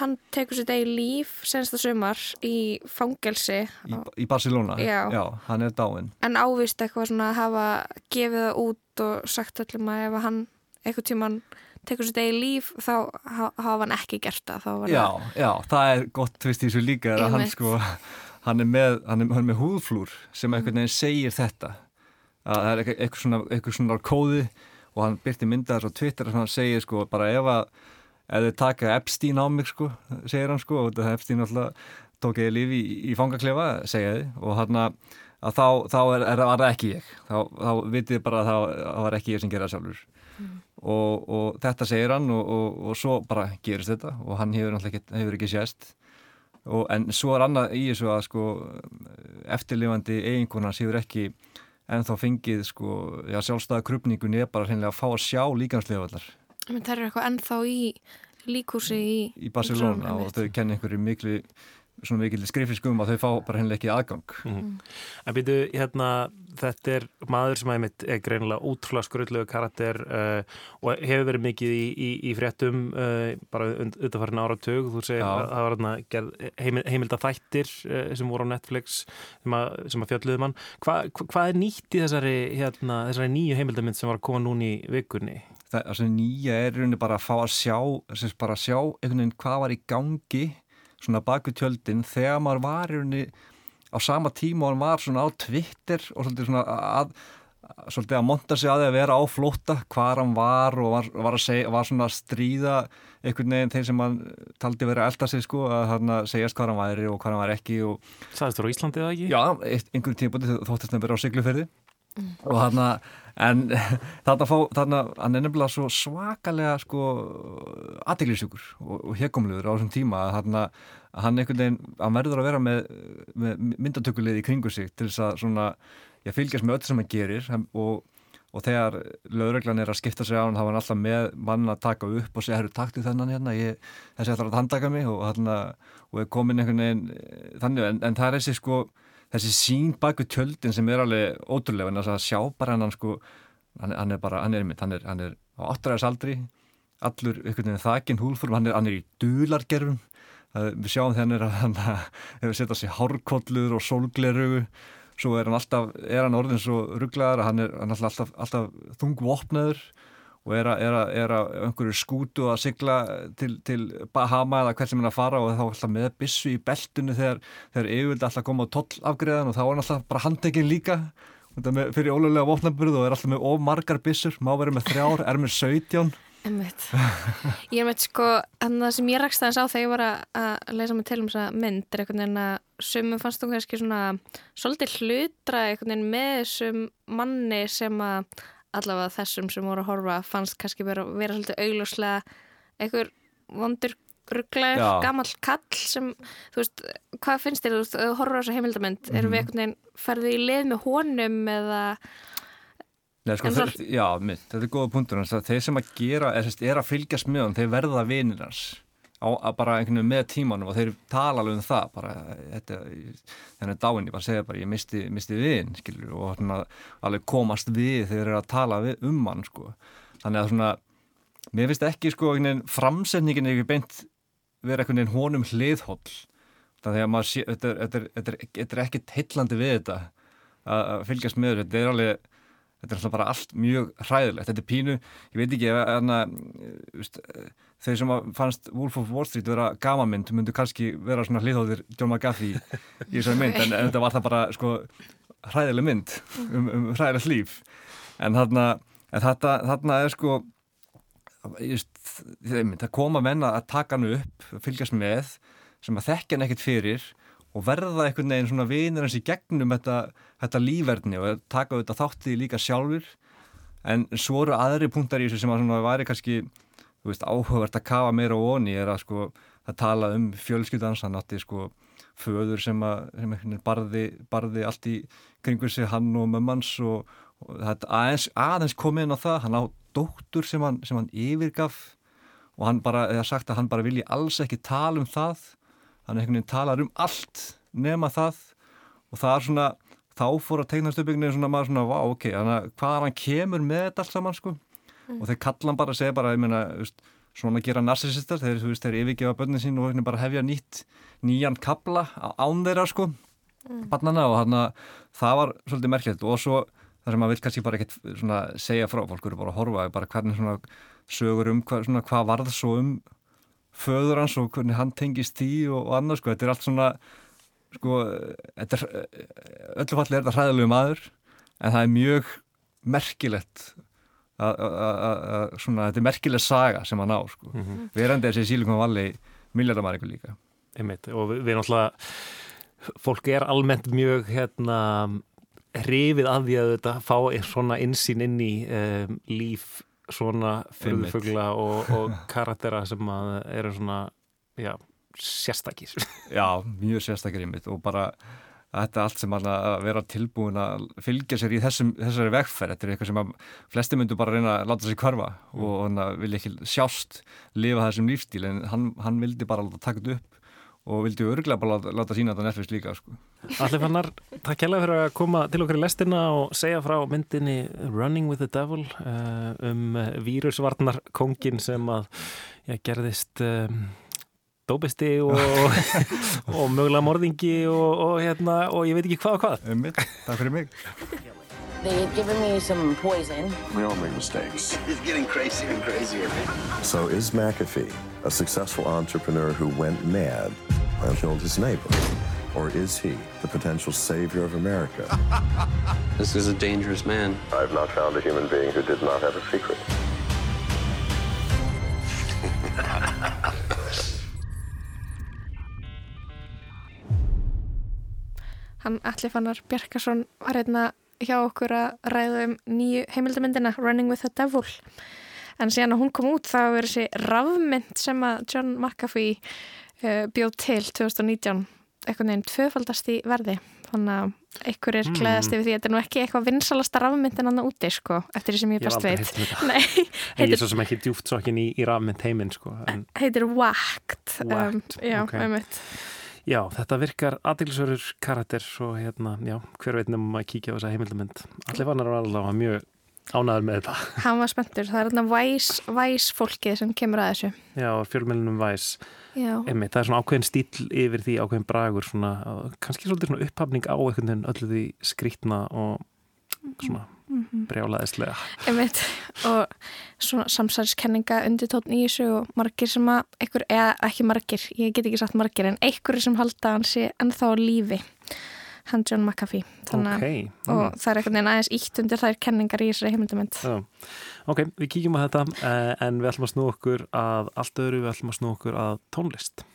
hann tekur sér degi líf sensta sumar í fangelsi. Í, í Barcelona, já. já, hann er dáin en ávist eitthvað svona að hafa gefið það út og sagt öllum að ef hann eitthvað tíman tekur sér degi líf þá hafa hann ekki gert það Já, já, það er gott tvist í þessu líka að hann sko, hann er með, hann er, hann er með húðflúr sem einhvern veginn segir þetta. Að það er eitthvað svona, eitthvað svona kóði og hann byrti myndaðar á Twitter og hann segir sko bara ef að ef þið taka Epstein á mig sko segir hann sko og þetta Epstein alltaf tók ég lífi í, í fangaklefa segja þið og hann að þá, þá er, er, er það ekki ég. Þá, þá vitið bara að það var ekki ég sem geraði sjálfur mm og, og þetta segir hann og, og, og svo bara gerist þetta og hann hefur náttúrulega ekki, hefur ekki sést. En svo er annað í þessu að sko eftirlifandi eiginkonans hefur ekki ennþá fengið sko já, sjálfstæða krupningun er bara að fá að sjá líkansleifallar Það er eitthvað ennþá í líkúsi í, í Barcelona og þau kenni einhverju miklu svona mikil skrifiskum að þau fá bara hennilega ekki aðgang. Mm. En byrju, hérna þetta er maður sem aðeins er greinilega útrúlega skröldlegu karakter uh, og hefur verið mikið í, í, í fréttum uh, bara auðvitaðfarinn áratug. Þú segir að það var hérna heimil, heimilda þættir uh, sem voru á Netflix sem að, að fjalluði mann Hva, hvað er nýtt í þessari, hérna, þessari nýju heimildamind sem var að koma núni í vikunni? Það, það nýja er bara að fá að sjá, bara að sjá einhvern veginn hvað var í gangi svona baku tjöldin þegar maður var í rauninni á sama tíma og hann var svona á Twitter og svolítið svona að svolítið að monta sig að því að vera á flótta hvað hann var og var, var, segja, var svona að stríða einhvern veginn þeim sem hann taldi verið að elda sig sko að hann segjast hvað hann væri og hvað hann var ekki Sæðist þú á Íslandi eða ekki? Já, einhvern tíma þóttist hann verið á sigluferði mm. og hann að en þarna fá, þarna hann er nefnilega svo svakalega sko aðteglisjúkur og, og hekumluður á þessum tíma að hann, hann einhvern veginn, hann verður að vera með, með myndatökulið í kringu sig til þess að svona, ég fylgjast með öll sem hann gerir og, og þegar lögreglan er að skipta sig á hann þá er hann alltaf með mann að taka upp og segja, herru taktið þennan hérna, ég, þessi ætlar að handtaka mig og hann og er komin einhvern veginn þannig, en, en það er þessi sko þessi sín baku tjöldin sem er alveg ótrúlega en þess að sjá bara hann sko, hann, hann er bara, hann er einmitt, hann er, hann er á 8. aldri, allur einhvern veginn þakin húlfur, hann er, hann er í dulargerfum, við sjáum hann er að hefur sett á sig hárkollur og sólglerugu, svo er hann alltaf, er hann orðin svo rugglaðar að hann er, hann er alltaf, alltaf þungvopnaður og er að, er að, er að einhverju skútu að sigla til, til Bahama eða hvert sem hann að fara og þá alltaf með bissu í beltunu þegar, þegar yfirvildi alltaf koma á tollafgreðan og þá er hann alltaf bara handekinn líka. Með, fyrir ólega vopnaburð og er alltaf með ofmargar bissur, má verið með þrjár, er með 17 Ég er með sko, en það sem ég rakst aðeins á þegar ég var að leysa mig til um þessa mynd er einhvern veginn að sumum fannst þú kannski svona svolítið hlutra einhvern veginn með þessum manni sem að allavega þessum sem voru að horfa fannst kannski vera, vera svolítið augljóslega einhver vondur rugglaður, gammal kall sem, þú veist, hvað finnst þér þú horfur á þessu heimildamind, mm -hmm. erum við mhm. einhvern veginn ferðið í lið með honum eða Nei, sko, það, já, minn, þetta er góða punktur þeir sem að gera, er, er að fylgjast með hann, þeir verða vinirans á bara einhvern veginn með tímanum og þeir tala alveg um það bara, þetta, þennan dáin ég bara segja bara, ég misti, misti vinn skilur, og svona, alveg komast við þegar þeir eru að tala við, um hann sko. þannig að svona, mér finnst ekki sko, framsetningin er ekki beint vera einhvern veginn honum hliðhóll þannig að maður sé, þetta, þetta, þetta, þetta er ekkit heillandi við þetta að fylgjast með þetta, þetta er alveg þetta er alltaf bara allt mjög hræðilegt. Þetta er pínu, ég veit ekki en að þeir sem fannst Wolf of Wall Street vera gamamind myndu kannski vera svona hliðhóðir John McGaffey í þessari mynd en, en þetta var það bara sko hræðileg mynd um, um hræðilegt líf. En þarna, en þarna, þarna er sko just, það koma menna að taka hann upp fylgjast með sem að þekkja hann ekkert fyrir og verða einhvern veginn svona vinir hans í gegnum þetta, þetta lífverðni og taka þetta þáttið líka sjálfur en svo eru aðri punktar í þessu sem að væri kannski veist, áhugavert að kafa meira og onni er að sko að tala um fjölskyldans hann átti sko föður sem að sem barði, barði allt í kringur sig hann og mömmans og, og aðeins, aðeins kom inn á það. Hann á dóttur sem hann, sem hann yfirgaf og hann bara, eða sagt að hann bara vilji alls ekki tala um það hann einhvern veginn talar um allt nema það og það er svona þá fór að veginn svona maður svona, vá, ok, þannig að hvaðan hann kemur með þetta allt saman sko mm. og þeir kalla hann bara að segja bara, ég meina, svona gera narsisistar, þeir, þú veist, þeir yfirgefa börnin sín og bara hefja nýtt nýjan kabla án þeirra sko mm. barnana og hann að það var svolítið merkjælt og svo það sem maður vil kannski bara ekkert svona segja frá, fólk eru bara að horfa bara hvernig svona sögur um hvað, svona, hvað varð svo um föður hans og hvernig hann tengist því og, og annars sko, þetta er allt svona sko, þetta er öllu falli er þetta hræðilegu maður en það er mjög merkilegt að svona, þetta er merkileg saga sem hann á sko, mm -hmm. verandi þessi sílingum valli miljardamæringu líka. Einmitt, og við, við náttúrulega fólk er almennt mjög hérna hrifið að því að þetta fá svona insýn inn í um, líf svona fyrðufugla og, og karaktera sem eru svona já, sérstakir Já, mjög sérstakir einmitt og bara þetta er allt sem að vera tilbúin að fylgja sér í þessum, þessari vegferð þetta er eitthvað sem að flesti myndu bara reyna að láta sér kvarfa mm. og hann vilja ekki sjást lifa þessum lífstíl en hann, hann vildi bara taka þetta upp og vildi örglega bara láta, láta sína þetta Netflix líka sko. Allir fannar, takk hjálpa fyrir að koma til okkar í lestina og segja frá myndinni Running with the Devil uh, um vírusvarnar kongin sem að já, gerðist um, dópisti og, og mögulega morðingi og, og, hérna, og ég veit ekki hvað og hvað Ummitt, takk fyrir mig They had given me some poison. We all make mistakes. It's getting crazier and crazier. So is McAfee a successful entrepreneur who went mad and killed his neighbor? Or is he the potential savior of America? this is a dangerous man. I've not found a human being who did not have a secret. Hann Alli Fannar Bjarkarsson var hérna hjá okkur að ræða um nýju heimildamindina Running with the Devil en síðan að hún kom út þá er þessi rafmynd sem að John McAfee uh, bjóð til 2019 eitthvað nefn tvöfaldast í verði. Þannig að einhver er klæðast yfir því að þetta er nú ekki eitthvað vinsalasta rafmyndin annar úti sko, eftir því sem ég best veit Nei, heitir, Ég er svo sem ekki djúft svo ekki í, í rafmynd heiminn sko, en... heitir Whacked, Whacked um, já, okay. Já, þetta virkar aðeinsverður karakter og hérna, já, hver veit nefnum að kíkja á þessa heimildamind. Allir vannar var allavega mjög ánaður með þetta. Hann var spenntur, það er hérna væs, væs fólkið sem kemur að þessu. Já, fjölmjölunum væs. Já. Emi, það er svona ákveðin stíl yfir því, ákveðin bragur, svona, kannski svolítið svona upphafning á einhvern veginn öllu því skrítna og svona mm -hmm. brjálaðislega Einmitt. og svona samsæðiskenninga undir tótn í þessu og margir sem að einhver, eða ekki margir, ég get ekki sagt margir en einhverju sem halda hans sé ennþá lífi hann John McAfee Þannig, okay. mm. og það er einhvern veginn aðeins ítt undir þær kenningar í þessari heimildamönd Ok, við kíkjum á þetta eh, en við ætlum að snú okkur að allt öðru, við ætlum að snú okkur að tónlist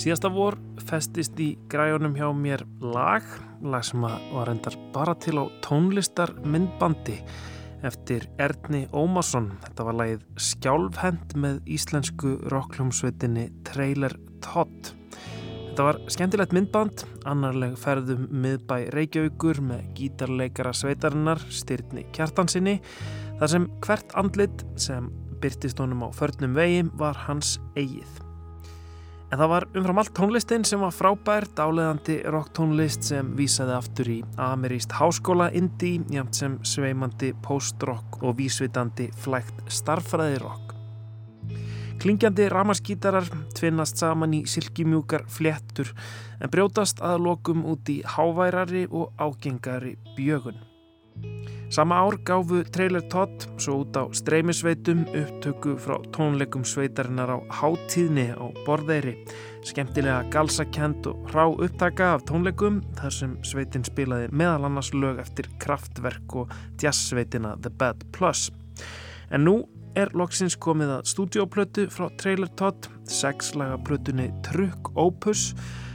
Síðasta vor festist í græunum hjá mér lag, lag sem var endar bara til á tónlistar myndbandi eftir Erni Ómarsson. Þetta var lagið Skjálfhend með íslensku rockljómsveitinni Trailer Todd. Þetta var skemmtilegt myndband, annarleg ferðum miðbæ Reykjavíkur með gítarleikara sveitarinnar styrni kjartansinni þar sem hvert andlit sem byrtist honum á förnum vegi var hans eigið. En það var umfram allt tónlistin sem var frábært, áleðandi rocktónlist sem vísaði aftur í ameríst háskóla indie, jæmt sem sveimandi post-rock og vísvitandi flægt starfræði rock. Klingjandi ramaskítarar tvinnast saman í silkimjúkar fléttur en brjótast að lokum út í háværari og ágengari bjögun. Sama ár gáfu Trailer Todd svo út á streymisveitum upptöku frá tónleikum sveitarinnar á hátíðni á borðeiri, skemmtilega galsakend og rá upptaka af tónleikum þar sem sveitin spilaði meðal annars lög eftir kraftverk og jazzsveitina The Bad Plus. En nú er loksins komið að stúdioplötu frá Trailer Todd, sexlaga plötunni Trukk Opus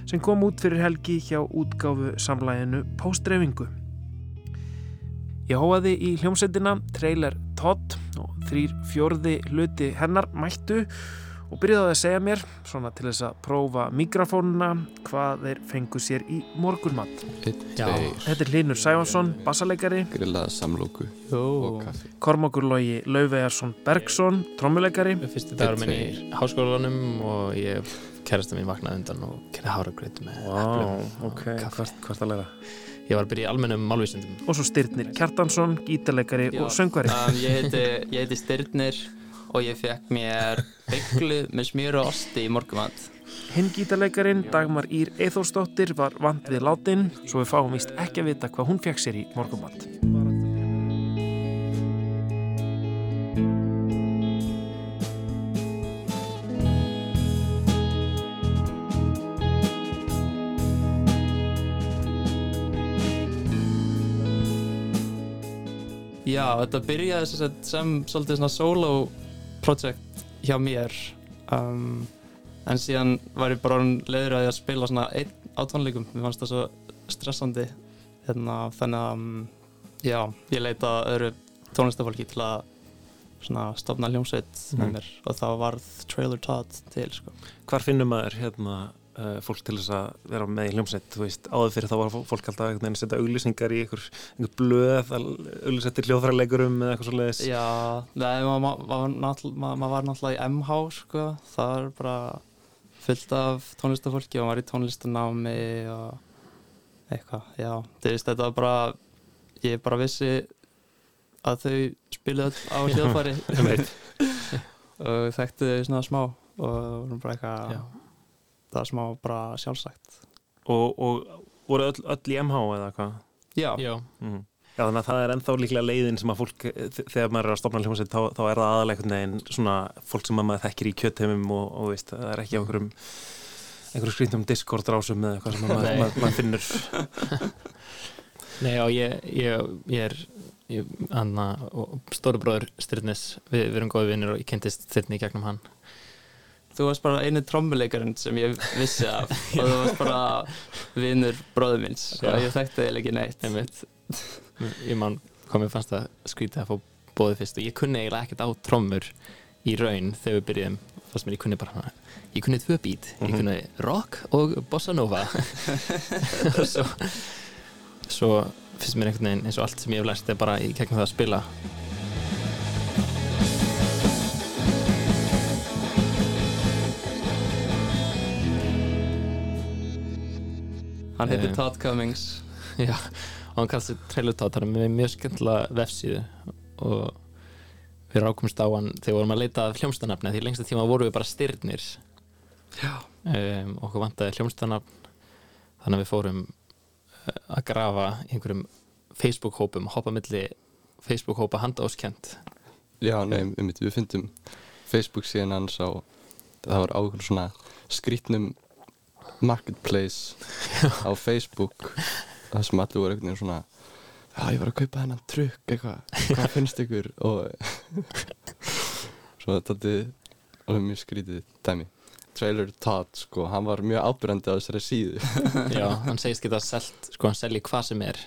sem kom út fyrir helgi hjá útgáfu samlæginu Póstreifingu. Ég hóaði í hljómsveitina trailer Todd og þrýr fjörði hluti hennar mættu og byrjaði að segja mér, svona til þess að prófa mikrofónuna, hvað þeir fengu sér í morgunmatt. Já, Þetta er Linur Sævansson, bassaleggari, grillaða samlóku og kaffi. Kormákur Lógi Lauvejarsson Bergson, trommuleggari, Fyrsti dagur minn í háskólanum og ég kærasta mín vaknaði undan og kerði háragröð með Vá, eplum ok, og kaffi. hvert, hvert að læra. Ég var að byrja í almennum málvísindum. Og svo Styrnir Kjartansson, gítarleggari og söngvari. Um, ég heiti, ég heiti Styrnir og ég fekk mér bygglu með smjör og osti í morgumat. Hinn gítarleikarin Dagmar Ír Eithórsdóttir var vand við látin svo við fáum víst ekki að vita hvað hún fekk sér í morgumatt. Já, þetta byrjaði sem, sem svolítið svona solo project hjá mér um, en síðan var ég bara leiður að ég að spila svona einn á tónleikum, mér fannst það svo stressandi hérna, þannig að um, já, ég leita öðru tónlistafólki til að svona stopna hljómsveit Mhm. með mér og þá varð Trailer Todd til sko. Hvar finnum maður hérna uh, fólk til þess að vera með í hljómsveit, þú veist, áður fyrir þá var fó- fólk alltaf einhvern veginn að setja auglýsingar í einhver, einhver blöð, auglýsettir hljóðfæralegurum eða eitthvað svo leiðis. Já, maður ma ma ma var náttúrulega í MH sko, það er bara fullt af tónlistafólki og maður var í tónlistanámi og eitthvað, já, þú veist, þetta var bara, ég bara vissi að þau spiluðu öll á hljóðfæri. Og þekktu þau svona smá og vorum bara eitthvað, það var smá bara sjálfsagt. Og, og voru öll, öll í MH eða hvað? Já. Já. Mhm. Já, þannig að það er ennþá líklega leiðin sem að fólk, þegar maður er að stopna hljómsveit, þá, þá er það aðalega einhvern veginn svona fólk sem að maður þekkir í kjötheimum og, og veist, það er ekki á einhverjum einhverjum skrýntum Discord rásum eða eitthvað sem að maður, maður, maður finnur. Nei, já, ég, ég, ég er ég, anna, stóru bróður Styrnis, við, við erum góði vinnir og ég kynntist Styrni í gegnum hann. Þú varst bara einu trommuleikarinn sem ég vissi af. Og þú varst bara vinnur bróður minns og ég þekkti þig ekki neitt. Ég man mér fannst það skrítið að fá bóðið fyrst. Og ég kunni eiginlega ekkert á trommur í raun þegar við byrjuðum. Fannst mér ég kunni bara hana, ég kunni tvö beat, ég Mhm. kunni rock og bossa nova. Og svo, svo finnst mér einhvern veginn eins og allt sem ég hef lært er bara í gegnum það að spila Hann heitir Eh, Todd Cummings. Já, og hann kallast Trailer Todd, hann er með mjög skemmtilega vefsíðu og við rákumst á hann þegar vorum að leita að hljómsdanafni því lengsta tíma voru við bara styrnir. Já. um, okkur vantaði hljómsdanafn þannig að við fórum uh, að grafa í einhverjum Facebook-hópum, hoppa milli Facebook-hópa handaóskjönd Já, nei, um, við fyndum Facebook síðan hans á það var ákveður svona skrítnum marketplace á Facebook það sem allir voru einhvern veginn svona já, ég var að kaupa þennan trukk eitthvað, hvað finnst ykkur? Og svo þetta er alveg mjög skrítið dæmi. Trailer Todd, sko, hann var mjög ábyrjandi á þessari síðu. Já, hann segist geta selt, sko hann selji hvað sem er.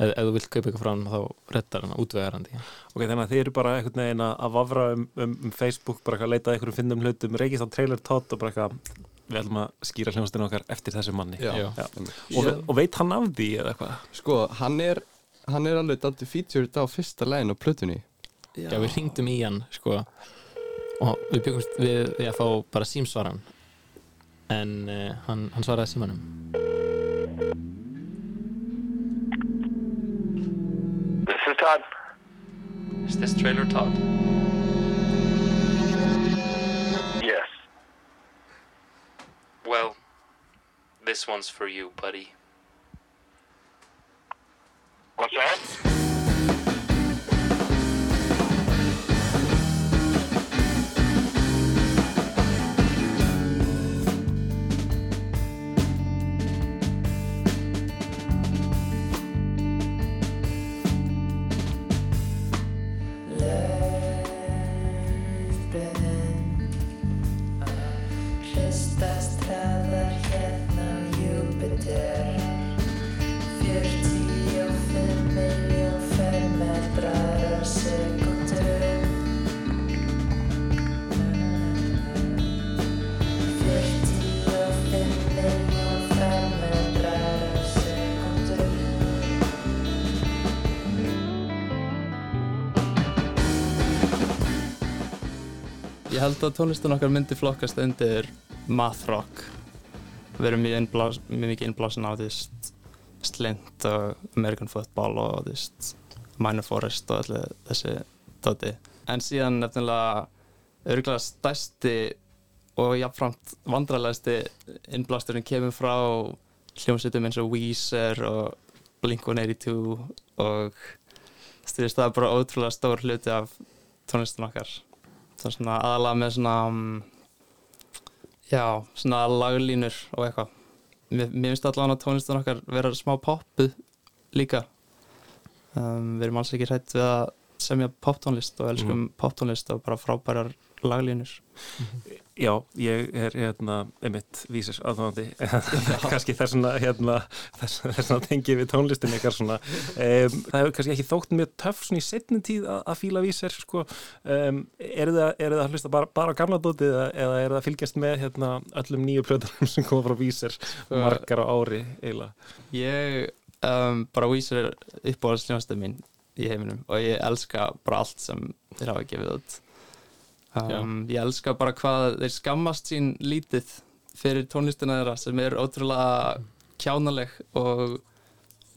Ef, ef þú vilt kaupa eitthvað frá hann þá reddar hann útvegarandi Ok, þannig að þið eru bara einhvern veginn að að vafra um, um, um Facebook, bara eitthvað að leita að einhverjum finnum hlutum, reykist á trailer Todd og bara eitthvað, við ætlum að skýra hljómsdina okkar eftir þessu manni. Já. Og, og veit hann af því eða eitthvað? Sko, hann er hann er alveg daldið featured á fyrsta lægin á plötunni Já, við hringdum í hann sko og við byggumst við, við að fá bara símsvaran en uh, hann, hann svaraði símanum This is Todd. Is this trailer Todd? Well, this one's for you, buddy. What's that? Ég held að tónlistin okkar myndi flokkast undir math rock. Við erum mjög, innblás, mjög mikið innblásin á slint og American football og því Minor Forest og allir þessi dóti. En síðan nefnilega örgulega stærsti og jafnframt vandrarlegasti innblásturinn kemur frá hljómsveitum eins og Weezer og Blink-182 og það er bara ótrúlega stór hluti af tónlistin okkar það er svona aðalega með svona um, já, svona laglínur og eitthvað mér, mér finnst allavega að tónlistin okkar vera smá poppuð líka um, við erum alls ekki hrætt við að semja poptónlist og elskum Mhm. poptónlist og bara frábærar laglínur. Já, ég er hérna einmitt vísir aðdáðandi kannski þess vegna hérna, þess, þess vegna tengi við tónlistin eitthvað svona. Um, það hefur kannski ekki þótt mjög töff svona í setni tíð að, að fíla vísir sko. um, eru það, er það að hlusta bara, bara á gamla dótið eða, eða er það að fylgjast með hérna, öllum nýju plötunum sem koma frá vísir margar á ári eiginlega? ég um, bara vísir uppáhaldsljónastöð mín í heiminum og ég elska bara allt sem þeir hafa gefið út um, ég elska bara hvað þeir skammast sín lítið fyrir tónlistina þeirra sem er ótrúlega kjánaleg og,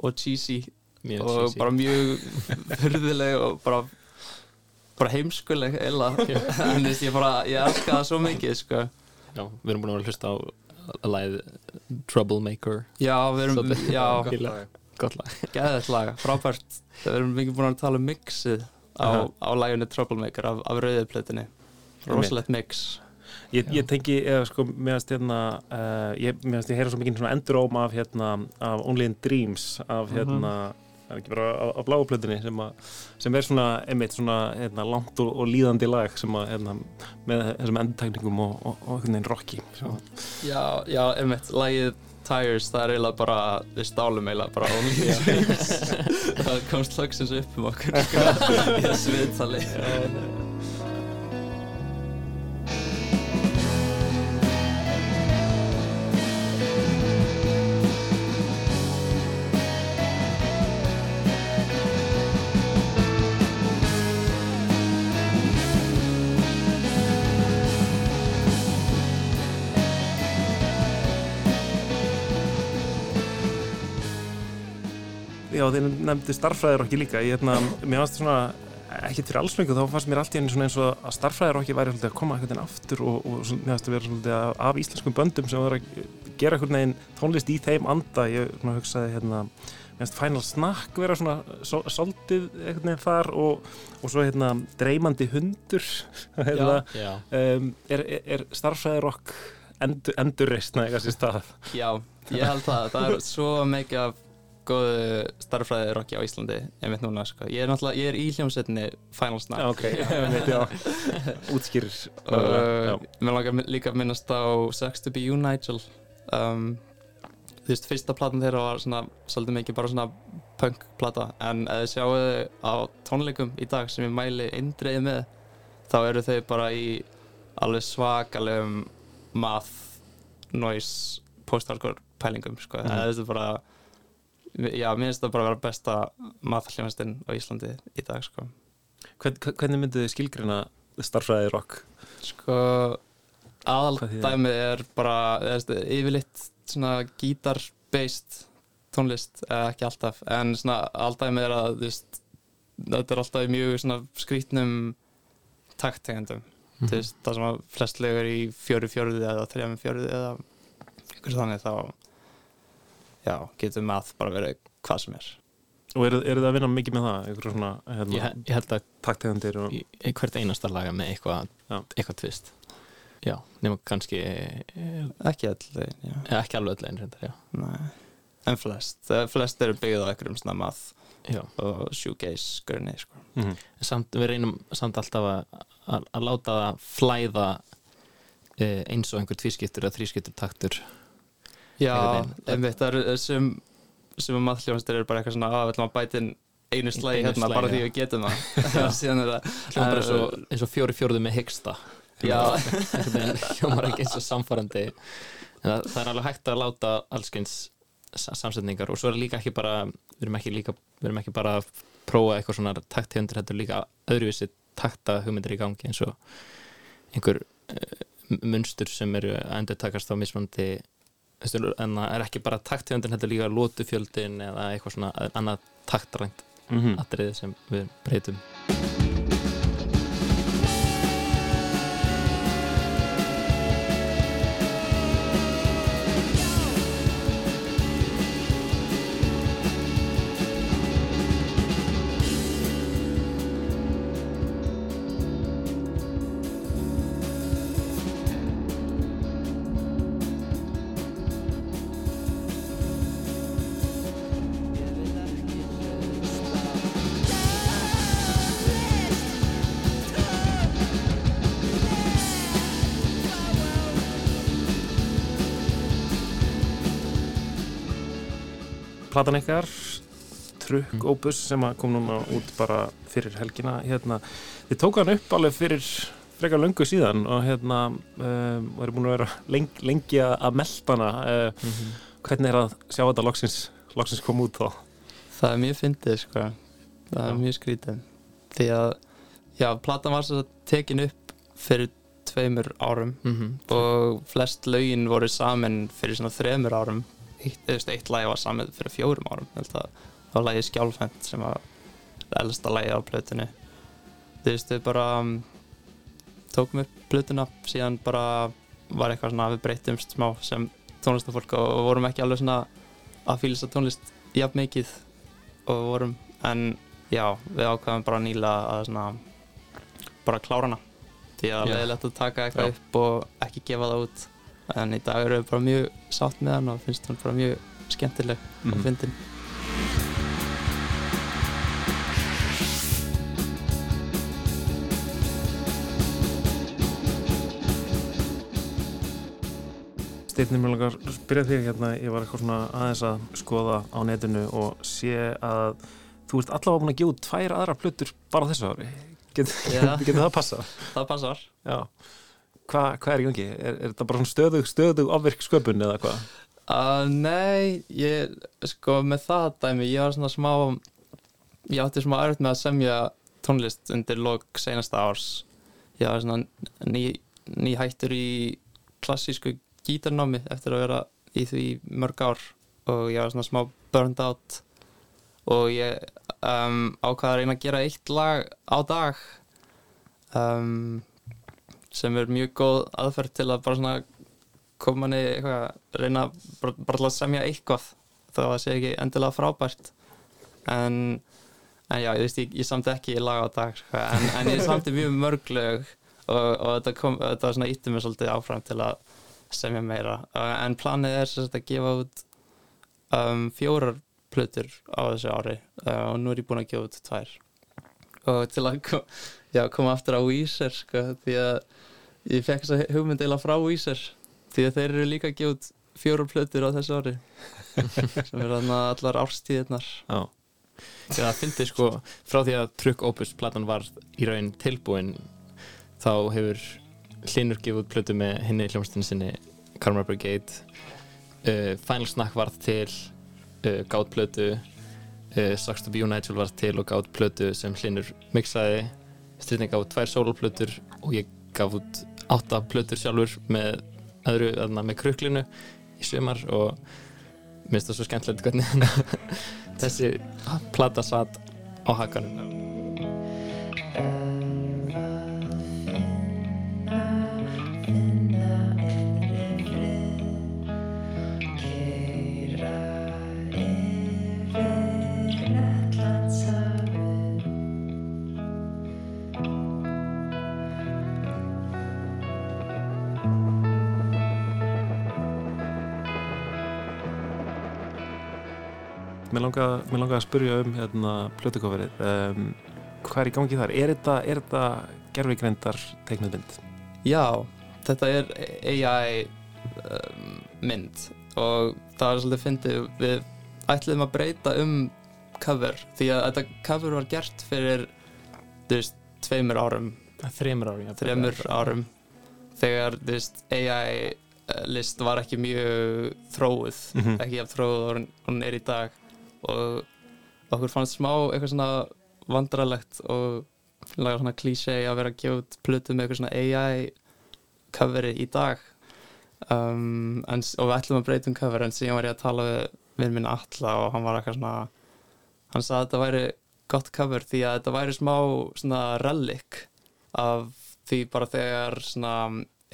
og cheesy Mjög og cheesy. bara mjög hurðileg og bara bara heimskuleg eila en ég bara, ég elska það svo mikið sko. Já, við erum búin að vera að hlusta á að lagið Troublemaker. Já, við erum, Gott lag. Gott lag. Frábært. Við erum mikið búin að tala um mixið á, á laginu Troublemaker af, af rauðuplötunni Rosalegt mix. Ég, ég tengi, eða sko, meðast hérna uh, ég, meðast ég heyra svo mikið svona enduróm af hérna, af Only in Dreams af Mhm. hérna, er ekki bara á, á bláuplötunni sem, að- sem er svona, einmitt svona hérna, langt og, og líðandi lag sem að, hérna, með þessum endurtækningum og, og, og einhvern veginn rocki svo. Já, já, einmitt, lagið Tires, það er eiginlega bara, við stálum eiginlega bara Only in Dreams. Það komst loksins upp um okkur sko, í þessu viðtali Já, þeir nefndi starffræðirokki líka. Ég, hérna, mér fannst svona ekkert fyrir allsmengu, þá fannst mér allt í svona eins og að starffræðirokki væri að koma einhvern veginn aftur og, og svona, mér fannst að vera svolítið af, íslenskum böndum sem voru að gera einhvern veginn tónlist í þeim anda. Ég svona, hugsaði hérna Final Snack vera svona sol- soldið einhvern veginn þar og, og svo hérna dreymandi hundur. Hérna, Já. um, er, er, starffræðirokk endur, endurreistna eitthvað sér stað? Já, ég held það, það er svo mikið af góðu starffræði rocki á Íslandi einmitt núna, sko. Ég er náttúrulega, ég er í hljómsveitinni Final Snack Já, ok, já, einmitt, já. Útskýrir. Og mér langar líka að minnast á Sex to be you, Nigel um, Þú veist, fyrsta platan þeirra var svona svolítið mikið bara svona punk-plata en ef þið sjáu þau á tónleikum í dag sem ég mæli eindreiði með þá eru þau bara í alveg svakalegum math, noise, post-hardcore pælingum, sko, mm. það er bara já, mér finnst það bara að vera besta math-hljónastinn á Íslandi í dag, sko Hvern, hvernig myndið þið skilgrina starffræði rock? Sko, aðaldæmið er bara eða, yfirleitt svona gítar-based tónlist, ekki alltaf en svona aðaldæmið er að veist, þetta er alltaf mjög svona skrítnum takttegundum Mhm. þú veist, það sem að flest lögur í fjöru fjörði eða þrjum fjörði eða ykkur þannig þá já, getur maður bara verið hvað sem er Og eru eru þið að vinna mikið með það? Svona, hérna, Ég, ég held að taktegundir og... hvert einasta laga með eitthvað eitthvað tvist Já, nema kannski eh, ekki já. Eh, ekki alveg Nei. en flest, eh, flest eru byggðið á einhverjum svona math Já. og shoegaze grunni sko. Mhm. En samt, við reynum samt alltaf að, að, að láta það flæða eh, eins og einhver tvískiptur eða þrískiptur taktur já, einmitt það eru sem, sem að mathljóðanstur eru bara eitthvað svona að við ætlum að bæta inn einu slægi Einu hérna slagi, bara því við getum það. Síðan er það hljómar eins og, er- eins og fjóri fjórðu með hyggsta. Hljómar ekki eins og samfærandi það, það er alveg hægt að láta allskyns sa- samsetningar og svo er líka ekki bara við erum ekki, líka, við erum ekki bara að prófa eitthvað svona takthundir, þetta er líka öðruvísi takta hugmyndir í gangi eins og einhver uh, munstur sem eru að endur takast á mismandi en það er ekki bara þetta er líka lótufjöldin eða eitthvað svona annað taktrænt Mhm. atriði sem við breytum platan ykkar Trukk Opus sem kom núna út bara fyrir helgina. Hérna, þið tók hann upp alveg fyrir frekar löngu síðan og hérna um, eru búin að vera lengi, lengi að að melda hana. Uh, hvernig er að sjá þetta loksins, loksins koma út þá? Það er mjög fyndið sko. Það er mjög skrítið. Því að, já, platan var svo tekin upp fyrir tveimur árum Mhm. og flest lögin voru saman fyrir svona þremur árum eitt, veist, eitt lagi var saman fyrir fjórum árum það var lagið Skjálfend sem var elsta lagið á plötunni þú veist, við bara um, tókum upp plötuna síðan bara var eitthvað svona að við breytumst smá sem tónlistafólk og, vorum ekki alveg svona að fýlisa tónlist jafn mikið og vorum en já, við ákvæðum bara nýla að svona bara klára hana því að Já. leiðilegt að taka eitthvað Já. upp og ekki gefa það út en í dag erum við bara mjög sátt með hann og finnst hann bara mjög skemmtileg Mhm. og fyndin Steinn, mér langar að spyrja þig hérna, ég var eitthvað svona aðeins að skoða á netinu og sé að þú ert allavega búin að gefa tvær aðra plötur bara þessu ári. Getur það að passa? það passar Já. Hva, hvað er í gangi? Er, er þetta bara stöðug, stöðug ofvirk sköpun eða hvað? Uh, nei, ég, sko, með það dæmi, ég var svona smá, ég átti smá erfitt með að semja tónlist undir lok seinasta árs. Ég var svona ný, ný hættur í klassísku gítarnámi eftir að vera í því mörg ár og ég var svona smá burned out og ég um, ákvaða að reyna að gera eitt lag á dag um, sem er mjög góð aðferð til að bara svona koma manni eitthvað reyna bara, bara að semja eitthvað þó að það sé ekki endilega frábært. En, en já, ég veist ég, ég samt ekki lag á dag sko, en, en ég samti mjög mörg lög og, og þetta, kom, þetta svona íttum mér svolítið áfram til að semja meira. En planið er sagt að gefa út um, fjórar plötur á þessu ári uh, og nú er ég búin að gefa út tvær. Og til að kom, já, koma aftur á Weezer sko, því að ég fekk þess að hugmynd eila frá Weezer því að þeir eru líka að út fjórar plötur á þessu ári sem er þarna allar árstíðirnar. Já. Það fyndi sko frá því að Trukk Opus platan var í raun tilbúin þá hefur Hlinur gefið plötu með hinni hljómsdunni sinni Karma Brigade. Uh, Final Snack varð til uh, gátt plötu uh, Sucks to be you Nigel varð til og gátt plötu sem Hlinur mixaði. Styrning út tvær soloplötur og ég gaf út átta plötur sjálfur með öðru, þarna með kruklinu í sumar og mér finnst það svo skemmtilegt hvernig þessi plata satt á hakanum Mér langaði langa að spurja um hérna, plötukoferið. Um, hvað er í gangi þar? Er þetta, er þetta gerfigreindar teiknuðmynd? Já, þetta er AI um, mynd og það er svolítið fyndið við ætliðum að breyta um cover því að þetta cover var gert fyrir þú veist, tveimur árum þreimur árum, já, þreimur árum þegar þú veist, AI eh, list var ekki mjög þróuð, Mhm. ekki jafn þróuð og hún er í dag og okkur fannst smá eitthvað svona vandralegt og laga svona klísei að vera að gefa út plötu með eitthvað svona AI coveri í dag. Um, en, og við ætlum að breyta um cover en síðan var ég að tala við vinn minn Alla og hann var eitthvað svona hann sagði að þetta væri gott cover því að þetta væri smá svona relic af því bara þegar svona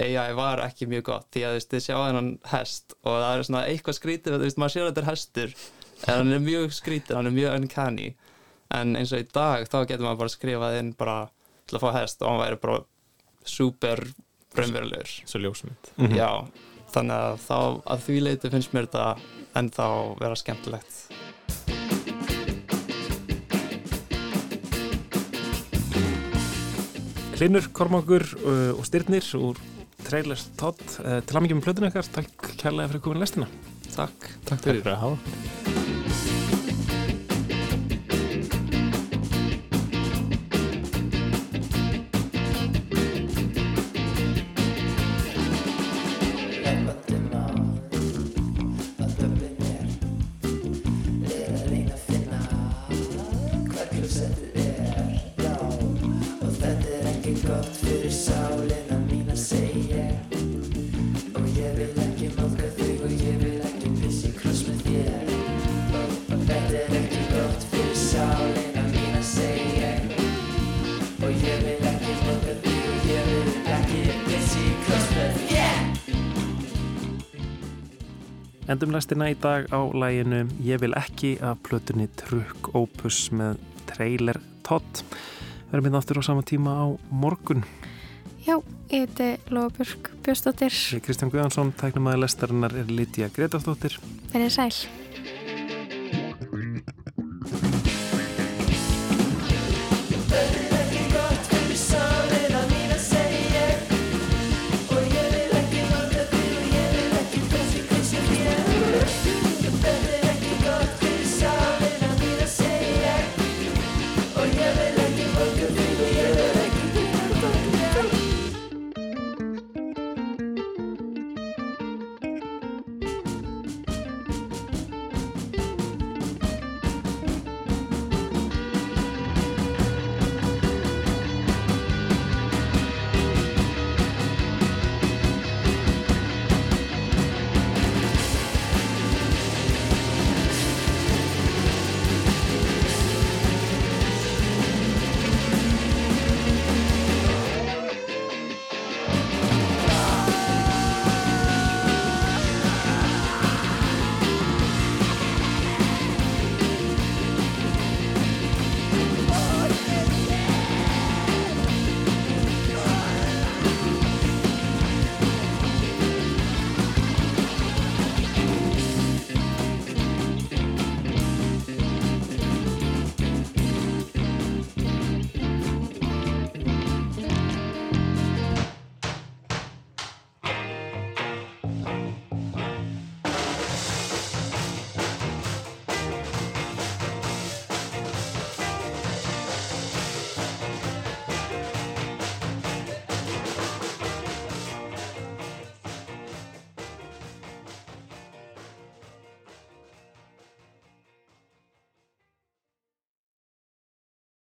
AI var ekki mjög gott því að þú veist, þið sjá þennan hest og það er svona eitthvað skrítið þú veist, maður sér að þetta er hestur en hann er mjög skrítið, hann er mjög uncanny en eins og í dag þá getur maður bara skrifað inn bara til að fá hest og hann væri bara super raunverulegur svo ljósmynd Mhm. já, þannig að þá að því leiti finnst mér þetta ennþá vera skemmtilegt Hlinur, Kormákur uh, og Styrnir úr Trailers Todd uh, til aðmyggjum plötun ekkert. Takk kærlega fyrir komin lestina. Takk. Takk fyrir að hafa Endum lestina í dag á læginu Ég vil ekki af plötunni Trukk Opus með Trailer Todd. Við erum hérna á sama tíma á morgun. Já, ég heiti Lóabjörg Björnsdóttir. Kristján Guðansson, tæknumæði lestarinnar er Lítiða Gretarsdóttir. Verðið sæl.